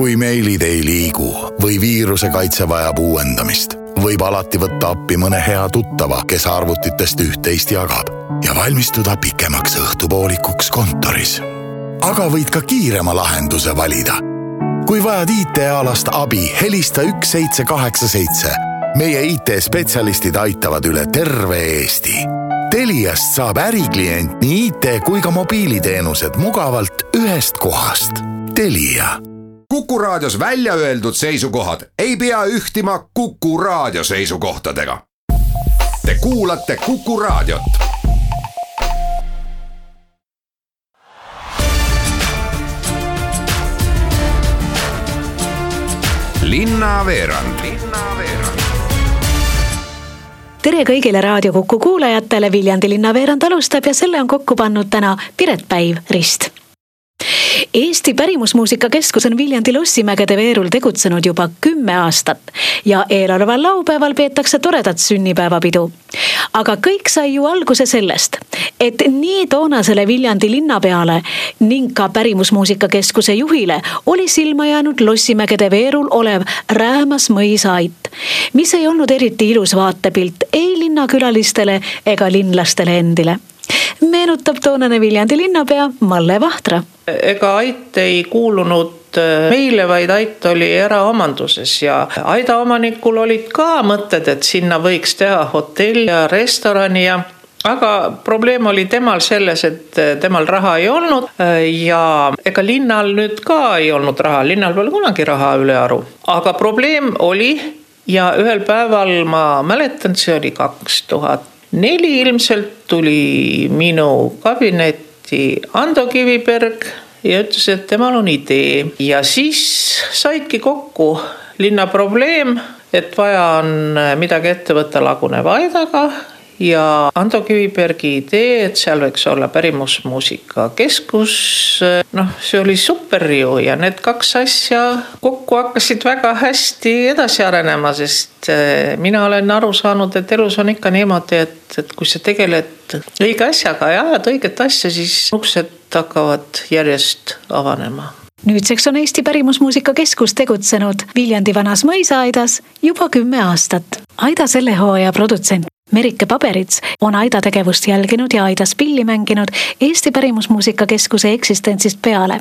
kui meilid ei liigu või viiruse kaitse vajab uuendamist, võib alati võtta appi mõne hea tuttava, kes arvutitest üht-teist jagab ja valmistuda pikemaks õhtupoolikuks kontoris. aga võid ka kiirema lahenduse valida. kui vajad IT-alast abi, helista üks seitse kaheksa seitse. meie IT-spetsialistid aitavad üle terve Eesti. Teliast saab äriklient nii IT kui ka mobiiliteenused mugavalt ühest kohast. Telia Kuku Raadios välja öeldud seisukohad ei pea ühtima Kuku Raadio seisukohtadega. Te kuulate Kuku Raadiot. linnaveerand tere kõigile Raadio Kuku kuulajatele, Viljandi linnaveerand alustab ja selle on kokku pannud täna Piret Päiv Rist Eesti Pärimusmuusika Keskus on Viljandi Lossimägede veerul tegutsenud juba kümme aastat ja eeloleval laupäeval peetakse toredat sünnipäevapidu. aga kõik sai ju alguse sellest, et nii toonasele Viljandi linnapeale ning ka Pärimusmuusika Keskuse juhile oli silma jäänud Lossimägede veerul olev räämas mõisaait, mis ei olnud eriti ilus vaatepilt ei linnakülalistele ega linlastele endile meenutab toonane Viljandi linnapea Malle Vahtra. ega ait ei kuulunud äh, meile, vaid ait oli eraomanduses ja aidaomanikul olid ka mõtted, et sinna võiks teha hotelli ja restorani ja aga probleem oli temal selles, et äh, temal raha ei olnud äh, ja ega linnal nüüd ka ei olnud raha, linnal pole kunagi raha ülearu, aga probleem oli ja ühel päeval ma mäletan, see oli kaks tuhat neli ilmselt tuli minu kabinetti Ando Kiviberg ja ütles, et temal on idee. Ja siis saidki kokku linna probleem, et vaja on midagi ette võtta laguneva aidaga ja Ando Kivibergi idee, et seal võiks olla pärimusmuusikakeskus, noh, see oli super ju ja need kaks asja kokku hakkasid väga hästi edasi arenema, sest eh, mina olen aru saanud, et elus on ikka niimoodi, et, et kui sa tegeled õige asjaga ja ajad õiget asja, siis uksed hakkavad järjest avanema nüüdseks on Eesti Pärimusmuusika Keskus tegutsenud Viljandi Vanas mõisaaidas juba kümme aastat. Aida selle hooaja produtsent Merike Paberits on Aida tegevust jälginud ja Aidas pilli mänginud Eesti Pärimusmuusika Keskuse eksistentsist peale.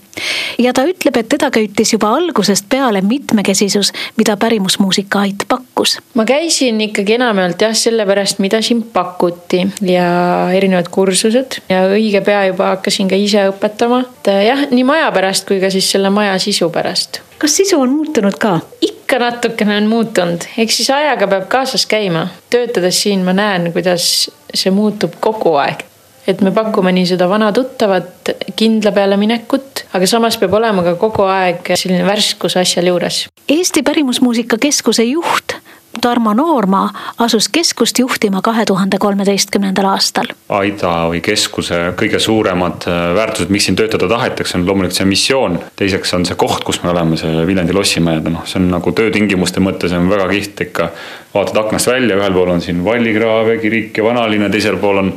ja ta ütleb, et teda köitis juba algusest peale mitmekesisus, mida pärimusmuusika Ait pakkus. ma käisin ikkagi enamjaolt jah, sellepärast, mida siin pakuti ja erinevad kursused ja õige pea juba hakkasin ka ise õpetama. et jah, nii maja pärast kui ka siis selle maja sisu pärast. kas sisu on muutunud ka? ikka natukene on muutunud, eks siis ajaga peab kaasas käima. töötades siin ma näen, kuidas see muutub kogu aeg. et me pakume nii seda vana tuttavat kindla peale minekut, aga samas peab olema ka kogu aeg selline värskus asjal juures. Eesti Pärimusmuusika Keskuse juht Tarmo Noorma asus keskust juhtima kahe tuhande kolmeteistkümnendal aastal. Aida või keskuse kõige suuremad äh, väärtused, miks siin töötada tahetakse, on loomulikult see missioon. teiseks on see koht, kus me oleme, see Viljandi lossimäed, noh, see on nagu töötingimuste mõttes on väga kihvt ikka. vaatad aknast välja, ühel pool on siin Vallikraav, Kirik ja Vanalinna, teisel pool on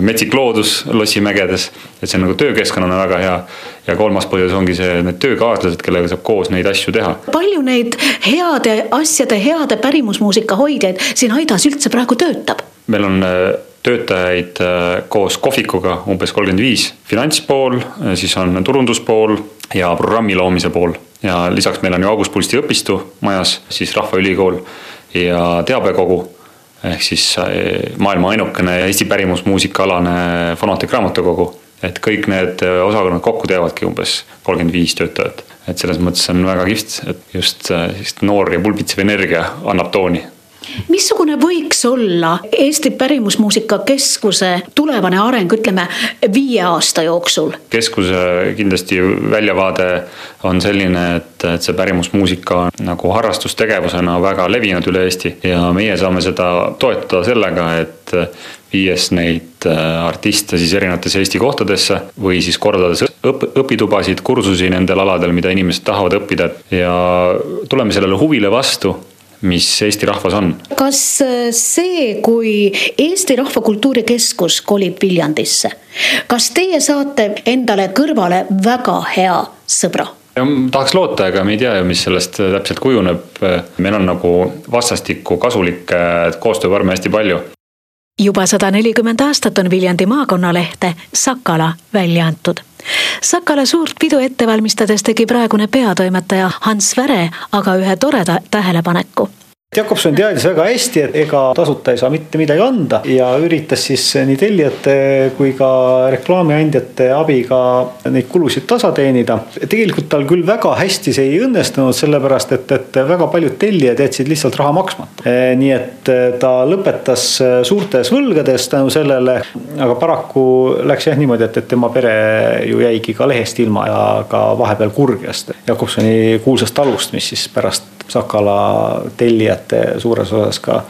metsik loodus lossimägedes. et see on nagu töökeskkonnana väga hea. ja kolmas põhjus ongi see, need töökaaslased, kellega saab koos neid asju teha. palju neid heade asjade, heade pärimusmuusika hoidjaid siin Aidas üldse praegu töötab? meil on äh, töötajaid äh, koos kohvikuga umbes kolmkümmend viis, finantspool, äh, siis on turunduspool ja programmi loomise pool. ja lisaks meil on ju August Pulsti õpistu majas, siis Rahvaülikool ja teabekogu ehk siis maailma ainukene Eesti pärimusmuusikaalane fonotekraamatukogu. et kõik need osakonnad kokku teevadki umbes kolmkümmend viis töötajat. Et selles mõttes on väga kihvt, et just sellist noor ja pulbitsev energia annab tooni missugune võiks olla Eesti Pärimusmuusika Keskuse tulevane areng, ütleme viie aasta jooksul? keskuse kindlasti väljavaade on selline, et, et see pärimusmuusika on nagu harrastustegevusena väga levinud üle Eesti ja meie saame seda toetada sellega, et viies neid äh, artiste siis erinevatesse Eesti kohtadesse või siis korraldades õp-, õpitubasid, kursusi nendel aladel, mida inimesed tahavad õppida ja tuleme sellele huvile vastu mis Eesti rahvas on. kas äh, see, kui Eesti Rahvakultuuri Keskus kolib Viljandisse, kas teie saate endale kõrvale väga hea sõbra? tahaks loota, aga me ei tea ju, mis sellest täpselt kujuneb. meil on nagu vastastikku kasulikke koostöövorme hästi palju. Juba sada nelikümmend aastat on Viljandi maakonnalehte Sakala välja antud. Sakala suurt pidu ette valmistades tegi praegune peatoimetaja Hans Väre aga ühe toreda tähelepaneku Jakobson teadis väga hästi, et ega tasuta ei saa mitte midagi anda ja üritas siis nii tellijate kui ka reklaamiandjate abiga neid kulusid tasa teenida. tegelikult tal küll väga hästi see ei õnnestunud, sellepärast et, et väga paljud tellijad jätsid lihtsalt raha maksmata. E, nii et e, ta lõpetas suurtes võlgades tänu sellele, aga paraku läks jah niimoodi, et, et tema pere ju jäigi ka lehest ilma ja ka vahepeal Kurgjast, Jakobsoni kuulsast talust, mis siis pärast Sakala tellijate suures osas ka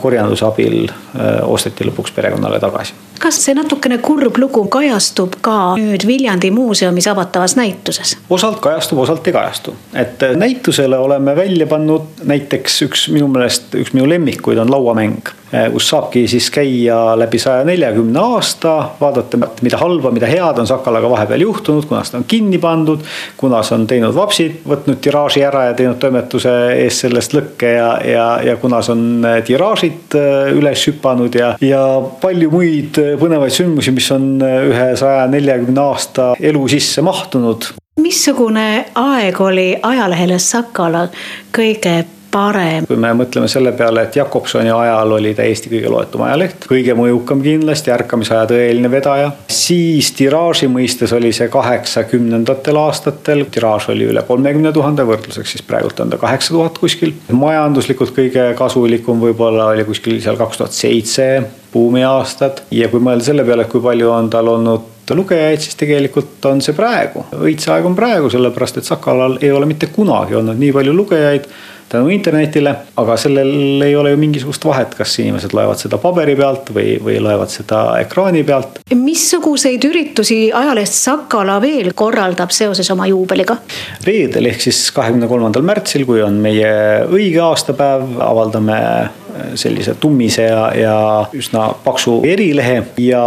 korjanduse abil äh, osteti lõpuks perekonnale tagasi. kas see natukene kurb lugu kajastub ka nüüd Viljandi muuseumis avatavas näituses? osalt kajastub, osalt ei kajastu. et äh, näitusele oleme välja pannud näiteks üks minu meelest, üks minu lemmikuid on lauamäng kus saabki siis käia läbi saja neljakümne aasta, vaadata, mida halba, mida head on Sakalaga vahepeal juhtunud, kunas ta on kinni pandud, kunas on teinud vapsid, võtnud tiraaži ära ja teinud toimetuse eest sellest lõkke ja, ja, ja kunas on eh, tiraažid eh, üles hüpanud ja, ja palju muid põnevaid sündmusi, mis on ühe saja neljakümne aasta elu sisse mahtunud. Missugune aeg oli ajalehele Sakala kõige parem. kui me mõtleme selle peale, et Jakobsoni ajal oli ta Eesti kõige loetum ajaleht, kõige mõjukam kindlasti, ärkamisaja tõeline vedaja, siis tiraaži mõistes oli see kaheksakümnendatel aastatel, tiraaž oli üle kolmekümne tuhande, võrdluseks siis praegult on ta kaheksa tuhat kuskil. majanduslikult kõige kasulikum võib-olla oli kuskil seal kaks tuhat seitse buumiaastad ja kui mõelda selle peale, et kui palju on tal olnud lugejaid, siis tegelikult on see praegu, õitse aeg on praegu, sellepärast et Sakalal ei ole mitte kunagi olnud nii palju lugejaid tänu internetile, aga sellel ei ole ju mingisugust vahet, kas inimesed loevad seda paberi pealt või, või loevad seda ekraani pealt. missuguseid üritusi ajaleht Sakala veel korraldab seoses oma juubeliga? reedel ehk siis kahekümne kolmandal märtsil, kui on meie õige aastapäev, avaldame sellise tummise ja, ja üsna paksu erilehe. Ja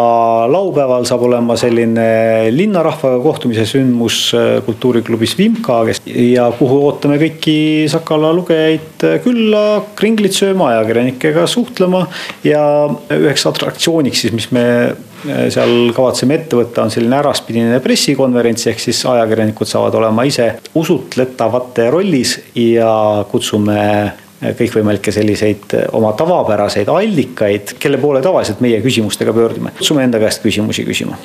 laupäeval saab olema selline linnarahvaga kohtumise sündmus äh, kultuuriklubis Vimka, kes ja kuhu ootame kõiki Sakala lugejaid külla, kringlit sööma, ajakirjanikega suhtlema. Ja üheks atraktsiooniks siis, mis me äh, seal kavatseme ette võtta, on selline äraspidine pressikonverents, ehk siis ajakirjanikud saavad olema ise usutletavate rollis ja kutsume kõikvõimalikke selliseid eh, oma tavapäraseid allikaid, kelle poole tavaliselt meie küsimustega pöördume. kutsume enda käest küsimusi küsima.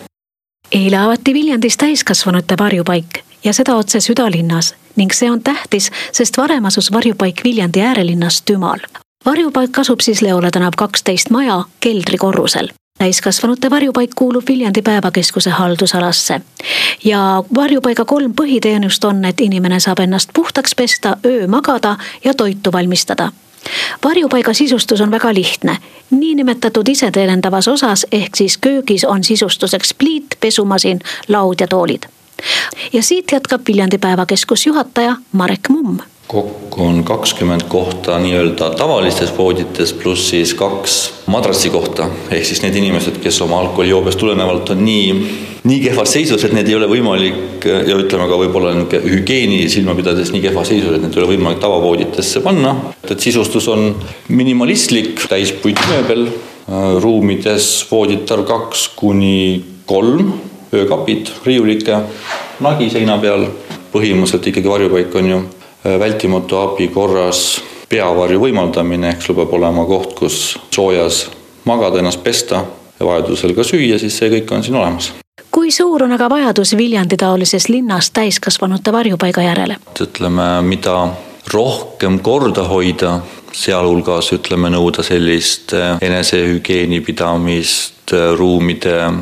eile avati Viljandis täiskasvanute varjupaik ja seda otse südalinnas ning see on tähtis, sest varem asus varjupaik Viljandi äärelinnas Tümal. varjupaik asub siis Leole tänav kaksteist maja keldrikorrusel täiskasvanute varjupaik kuulub Viljandi päevakeskuse haldusalasse. ja varjupaiga kolm põhiteenust on, et inimene saab ennast puhtaks pesta, öö magada ja toitu valmistada varjupaiga sisustus on väga lihtne. niinimetatud iseteenindavas osas ehk siis köögis on sisustuseks pliit, pesumasin, laud ja toolid. ja siit jätkab Viljandi päevakeskus juhataja Marek Mumm kokku on kakskümmend kohta nii-öelda tavalistes voodites, pluss siis kaks madratsikohta, ehk siis need inimesed, kes oma alkoholijoobest tulenevalt on nii, nii kehvas seisus, et need ei ole võimalik ja ütleme ka võib-olla niisugune hügieeni silma pidades nii kehvas seisus, et need ei ole võimalik tavavooditesse panna. et sisustus on minimalistlik, täispuitmööbel, ruumides voodite arv kaks kuni kolm, öökapid, riiulike, nagi seina peal, põhimõtteliselt ikkagi varjupaik on ju Äh, vältimatu abi korras peavarju võimaldamine, ehk sul peab olema koht, kus soojas magada, ennast pesta ja vajadusel ka süüa, siis see kõik on siin olemas. kui suur on aga vajadus Viljandi taolises linnas täiskasvanute varjupaiga järele? ütleme, mida rohkem korda hoida, sealhulgas ütleme, nõuda sellist äh, enesehügieeni pidamist, äh, ruumide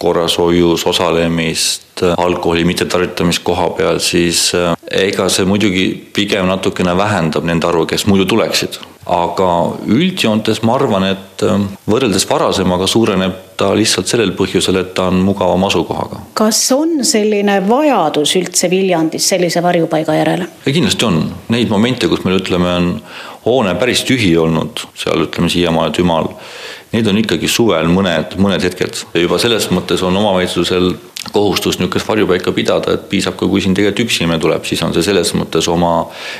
korrashoius osalemist, alkoholi mittetarvitamist koha peal, siis ega see muidugi pigem natukene vähendab nende arvu, kes muidu tuleksid. aga üldjoontes ma arvan, et eh, võrreldes varasemaga suureneb ta lihtsalt sellel põhjusel, et ta on mugavama asukohaga. kas on selline vajadus üldse Viljandis sellise varjupaiga järele? kindlasti on, neid momente, kus meil ütleme, on hoone päris tühi olnud, seal ütleme siiamaani Tümal need on ikkagi suvel mõned, mõned hetked. juba selles mõttes on omavalitsusel kohustus niisugust varjupaika pidada, et piisab ka, kui siin tegelikult üks inimene tuleb, siis on see selles mõttes oma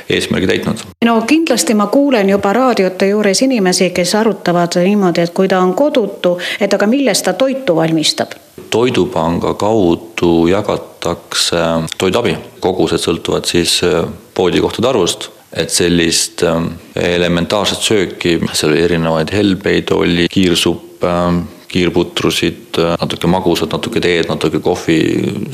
eesmärgi täitnud. no kindlasti ma kuulen juba raadiote juures inimesi, kes arutavad niimoodi, et kui ta on kodutu, et aga millest ta toitu valmistab? toidupanga kaudu jagatakse toiduabi, kogused sõltuvad siis äh, poodikohtade arvust et sellist ähm, elementaarset sööki, seal oli erinevaid helbeid, oli kiirsupp, ähm, kiirputrusid, äh, natuke magusat, natuke teed, natuke kohvi,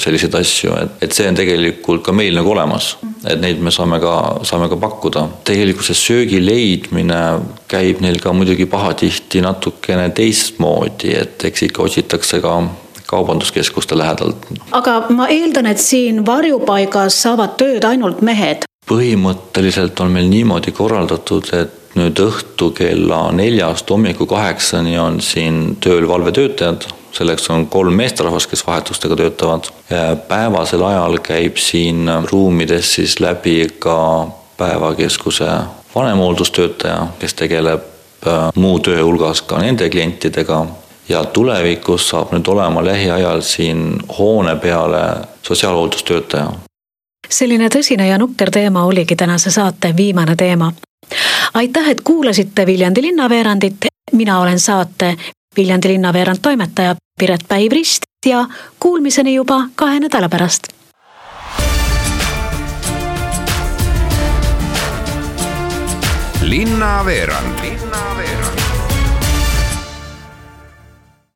selliseid asju, et, et see on tegelikult ka meil nagu olemas. et neid me saame ka, saame ka pakkuda. tegelikult see söögi leidmine käib neil ka muidugi pahatihti natukene teistmoodi, et eks ikka otsitakse ka kaubanduskeskuste lähedalt. aga ma eeldan, et siin varjupaigas saavad tööd ainult mehed põhimõtteliselt on meil niimoodi korraldatud, et nüüd õhtu kella neljast hommiku kaheksani on siin tööl valvetöötajad, selleks on kolm meesterahvast, kes vahetustega töötavad. päevasel ajal käib siin ruumides siis läbi ka päevakeskuse vanemhooldustöötaja, kes tegeleb äh, muu töö hulgas ka nende klientidega ja tulevikus saab nüüd olema lähiajal siin hoone peale sotsiaalhooldustöötaja selline tõsine ja nukker teema oligi tänase saate viimane teema. Aitäh, et kuulasite Viljandi linnaveerandit, mina olen saate Viljandi linnaveerand toimetaja Piret Päiv-Rist ja kuulmiseni juba kahe nädala pärast. linnaveerand